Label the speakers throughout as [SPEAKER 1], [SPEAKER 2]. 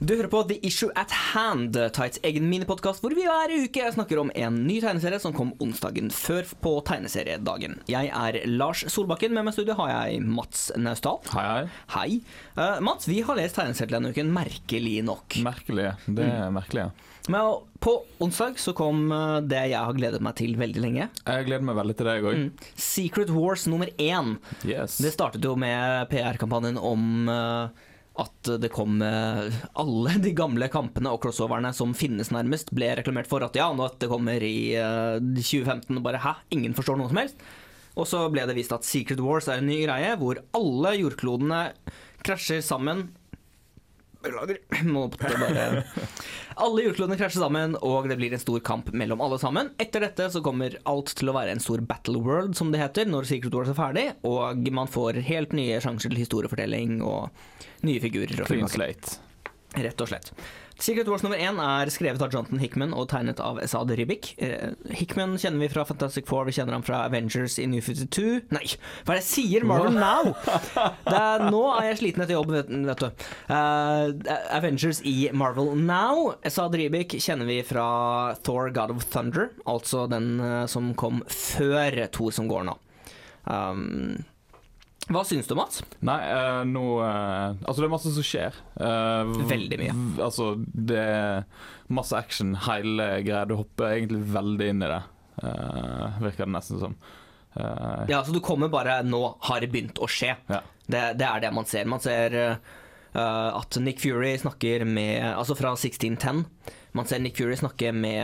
[SPEAKER 1] Du hører på The Issue at Hand, Tights egen minipodkast hvor vi hver uke snakker om en ny tegneserie som kom onsdagen før på tegneseriedagen. Jeg er Lars Solbakken, med meg i studio har jeg Mats Naustdal.
[SPEAKER 2] Hei, hei.
[SPEAKER 1] Hei. Eh, Mats, vi har lest tegneserier denne uken, merkelig nok.
[SPEAKER 2] Merkelig. Det er merkelig, ja.
[SPEAKER 1] Men på onsdag så kom eh, det jeg har gledet meg til veldig lenge.
[SPEAKER 2] Jeg gleder meg veldig til deg òg.
[SPEAKER 1] Mm. Secret Wars nummer én.
[SPEAKER 2] Yes.
[SPEAKER 1] Det startet jo med PR-kampanjen om eh, at det kom eh, alle de gamle kampene og crossoverne som finnes nærmest, ble reklamert for at ja, nå dette kommer i eh, 2015, og bare hæ, ingen forstår noe som helst. Og så ble det vist at Secret Wars er en ny greie, hvor alle jordklodene krasjer sammen Beklager, må bare Alle jordklodene krasjer sammen, og det blir en stor kamp mellom alle sammen. Etter dette så kommer alt til å være en stor battle world, som det heter, når Secret Wars er ferdig, og man får helt nye sjanser til historiefortelling og nye figurer.
[SPEAKER 2] Clean slate.
[SPEAKER 1] Rett og slett. Secret Wars nummer én er skrevet av Jonathan Hickman og tegnet av Esad Ribik. Eh, Hickman kjenner vi fra Fantastic Four, vi kjenner ham fra Avengers i New 52 Nei, hva er det jeg sier? Marvel Now! Det er, nå er jeg sliten etter jobb, vet, vet du. Uh, Avengers i Marvel Now. Esad Ribic kjenner vi fra Thor God of Thunder, altså den eh, som kom før Thor som går nå. Um, hva syns du, Mats?
[SPEAKER 2] Nei, uh, nå uh, Altså, det er masse som skjer. Uh,
[SPEAKER 1] Veldig mye.
[SPEAKER 2] Altså, det er masse action, hele greia. Du hopper egentlig veldig inn i det, virker det nesten som.
[SPEAKER 1] Ja, så du kommer bare Nå har det begynt å skje.
[SPEAKER 2] ja.
[SPEAKER 1] Det, det er det man ser. Man ser at Nick Fury snakker med Altså fra 1610. Man ser Nick Fury snakke med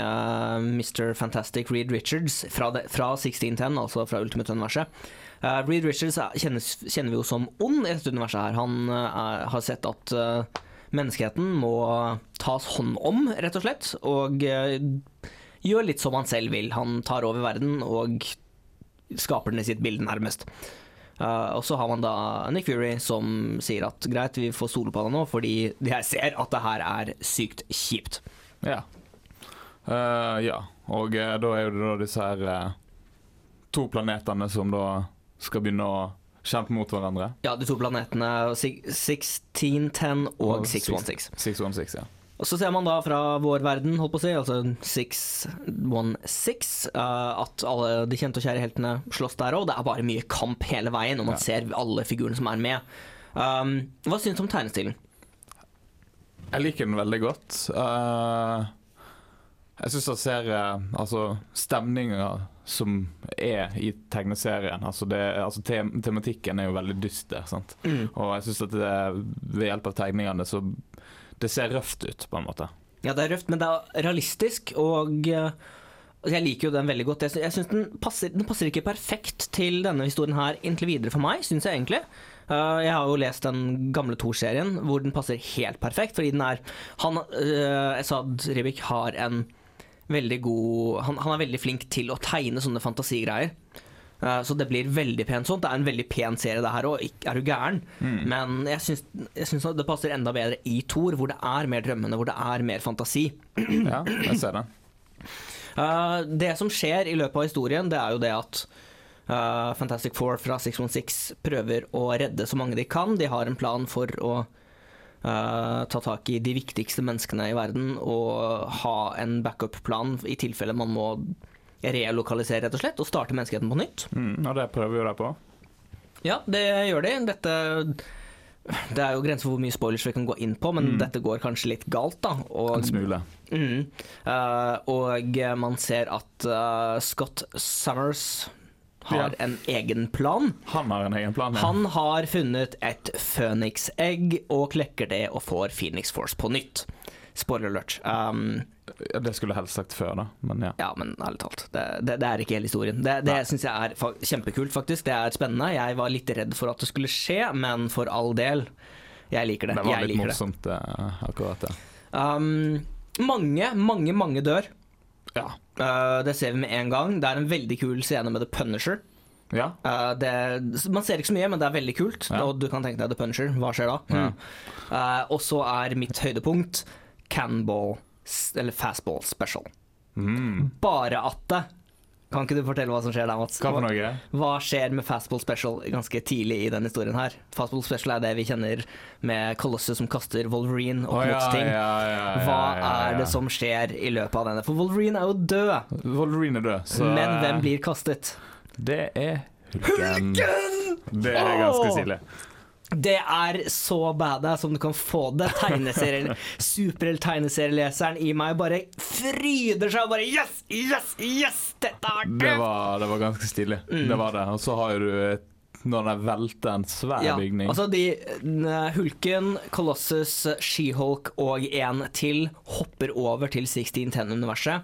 [SPEAKER 1] Mr. Fantastic Reed Richards fra, de, fra 1610, altså fra Ultimate-universet. Uh, Reed Richards kjennes, kjenner vi jo som ond i dette universet her. Han uh, har sett at uh, menneskeheten må tas hånd om, rett og slett. Og gjør litt som han selv vil. Han tar over verden og skaper den i sitt bilde, nærmest. Og så har man da Nick Fury som sier at greit, vi får stole på deg nå, fordi jeg ser at det her er sykt kjipt.
[SPEAKER 2] Ja. Ja. Og da er jo det da disse her to planetene som da skal begynne å kjempe mot hverandre.
[SPEAKER 1] Ja, de to planetene si- 1610 og 616.
[SPEAKER 2] 616, ja.
[SPEAKER 1] Og så ser man da fra vår verden, holdt på å si, altså 616, uh, at alle de kjente og kjære heltene slåss der òg. Det er bare mye kamp hele veien, og man
[SPEAKER 2] Ja.
[SPEAKER 1] ser alle figurene som er med. Um, hva syns du om tegnestilen?
[SPEAKER 2] Jeg liker den veldig godt. Uh, jeg syns jeg ser uh, altså, stemninga som er i tegneserien. Altså, det, altså tem tematikken er jo veldig dyster. Sant?
[SPEAKER 1] Mm.
[SPEAKER 2] Og jeg syns at det, ved hjelp av tegningene så Det ser røft ut, på en måte.
[SPEAKER 1] Ja, det er røft, men det er realistisk, og eh, jeg liker jo den veldig godt. Jeg synes den passer, den passer ikke perfekt til denne historien her inntil videre for meg, syns jeg egentlig. Uh, jeg har jo lest den gamle Thor-serien, hvor den passer helt perfekt, fordi den er Han, uh, Esad Ribik, har en veldig god han, han er veldig flink til å tegne sånne fantasigreier. Eh, så det blir veldig pent sånt. Det er en veldig pen serie, det her òg. Er du gæren? Men jeg syns, det passer enda bedre i Thor, hvor det er mer drømmende, hvor det er mer fantasi.
[SPEAKER 2] Ja, jeg ser det.
[SPEAKER 1] Uh, det som skjer i løpet av historien, det er jo det at uh, Fantastic Four fra 616 prøver å redde så mange de kan. De har en plan for å eh, ta tak i de viktigste menneskene i verden og ha en backup-plan i tilfelle man må relokalisere, rett og slett, og starte menneskeheten på nytt.
[SPEAKER 2] Mm, og det prøver jo de på.
[SPEAKER 1] Ja, det gjør de. Dette Det er jo grenser for hvor mye spoilers vi kan gå inn på, men
[SPEAKER 2] Mm.
[SPEAKER 1] dette går kanskje litt galt, da. Og
[SPEAKER 2] En smule.
[SPEAKER 1] Mm. uh, og man ser at uh, Scott Summers har
[SPEAKER 2] Ja.
[SPEAKER 1] en egen plan.
[SPEAKER 2] Han har en egen plan. Ja.
[SPEAKER 1] Han har funnet et Phoenix-egg og klekker det og får Phoenix Force på nytt. Spoiler alert. Um,
[SPEAKER 2] Ja, det skulle jeg helst sagt før, da. Men ja.
[SPEAKER 1] ja, men ærlig talt, det, det, det er ikke hele historien. Det, det syns jeg er fa kjempekult, faktisk. Det er spennende. Jeg var litt redd for at det skulle skje, men for all del. Jeg liker det.
[SPEAKER 2] Det var
[SPEAKER 1] jeg
[SPEAKER 2] litt
[SPEAKER 1] morsomt, det.
[SPEAKER 2] eh, akkurat det.
[SPEAKER 1] Um, mange, mange, mange dør.
[SPEAKER 2] Ja.
[SPEAKER 1] Uh, det ser vi med en gang. Det er en veldig kul scene med The Punisher.
[SPEAKER 2] ja.
[SPEAKER 1] Uh, det, man ser ikke så mye, men det er veldig kult.
[SPEAKER 2] Ja.
[SPEAKER 1] Og du kan tenke deg The Punisher. Hva skjer da?
[SPEAKER 2] Ja.
[SPEAKER 1] Uh, og så er mitt høydepunkt Cannonball, eller Fastball Special.
[SPEAKER 2] Mm.
[SPEAKER 1] Bare at det Kan ikke du fortelle hva som skjer der, Mats?
[SPEAKER 2] Hva for noe?
[SPEAKER 1] Hva skjer med Fastball Special ganske tidlig i denne historien her? Fastball Special er det vi kjenner med Colossus som kaster Wolverine opp
[SPEAKER 2] ja,
[SPEAKER 1] mot ting.
[SPEAKER 2] ja, ja, ja,
[SPEAKER 1] Hva
[SPEAKER 2] ja, ja.
[SPEAKER 1] er det som skjer i løpet av denne? For Wolverine er jo død,
[SPEAKER 2] Wolverine er død, så
[SPEAKER 1] men hvem blir kastet?
[SPEAKER 2] Det er Hulken. Det er ganske stilig.
[SPEAKER 1] Det er så badass som du kan få det. Superhelt-tegneserieleseren i meg bare fryder seg og bare Yes, yes, yes! Dette er
[SPEAKER 2] Det var, det var ganske stilig.
[SPEAKER 1] Mm.
[SPEAKER 2] Det var det. Og så har du et- når de velter en svær
[SPEAKER 1] Ja,
[SPEAKER 2] bygning.
[SPEAKER 1] altså de Hulken, Colossus, She-Hulk og en til hopper over til 1610-universet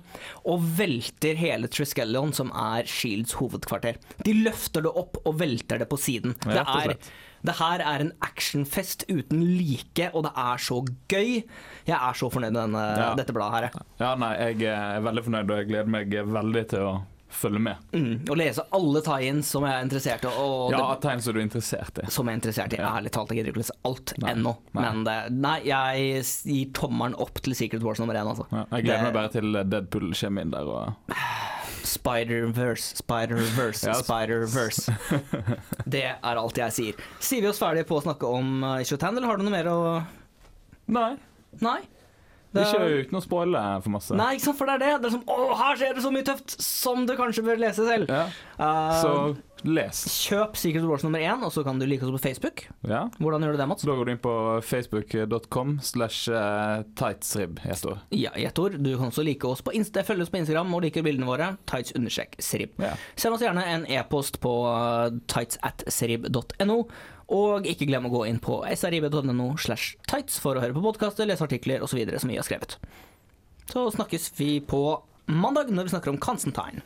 [SPEAKER 1] og velter hele Triskelion, som er Shields hovedkvarter. De løfter det opp og velter det på siden. Det, er, det her er en actionfest uten like, og det er så gøy. Jeg er så fornøyd med denne,
[SPEAKER 2] Ja.
[SPEAKER 1] dette bladet her.
[SPEAKER 2] Ja, nei, jeg er veldig fornøyd, og jeg gleder meg veldig til å følge med.
[SPEAKER 1] Mm, og lese alle tie-ins som jeg er interessert i.
[SPEAKER 2] Ja, tegn som du er interessert i.
[SPEAKER 1] som jeg er interessert i.
[SPEAKER 2] Ja.
[SPEAKER 1] Ærlig talt, jeg gidder ikke å lese alt
[SPEAKER 2] Nei.
[SPEAKER 1] ennå.
[SPEAKER 2] Nei.
[SPEAKER 1] Men det, nei, jeg gir tommelen opp til Secret Wars nummer én, altså.
[SPEAKER 2] Ja, jeg gleder
[SPEAKER 1] Det-
[SPEAKER 2] meg bare til Deadpool kommer inn der og
[SPEAKER 1] Spider-Verse, Spider-Verse,
[SPEAKER 2] Ja.
[SPEAKER 1] Spider-Verse. Det er alt jeg sier. Sier vi oss ferdige på å snakke om uh, Issue 10, eller har du noe mer å
[SPEAKER 2] Nei,
[SPEAKER 1] Nei? Det-
[SPEAKER 2] ikke uten å spoile for masse.
[SPEAKER 1] Nei, ikke sant, for det er det. Det er som Å, her skjer det så mye tøft! Som du kanskje bør lese selv.
[SPEAKER 2] Ja,
[SPEAKER 1] Uh,
[SPEAKER 2] så les.
[SPEAKER 1] Kjøp Secret Wars nummer én, og så kan du like oss på Facebook.
[SPEAKER 2] Ja.
[SPEAKER 1] Hvordan gjør du det, Mats?
[SPEAKER 2] Da går du inn på facebook.com slash eh, tightsrib i ett ord.
[SPEAKER 1] Ja, i ett ord. Du kan også like oss på Insta, følge oss på Instagram og like bildene våre. Tights-srib.
[SPEAKER 2] Ja.
[SPEAKER 1] Send oss gjerne en e-post på tightsatsrib.no. tights at srib.no. Og ikke glem å gå inn på srib.no slash tights for å høre på podkaster, lese artikler osv. som vi har skrevet. Så snakkes vi på mandag når vi snakker om Constantine.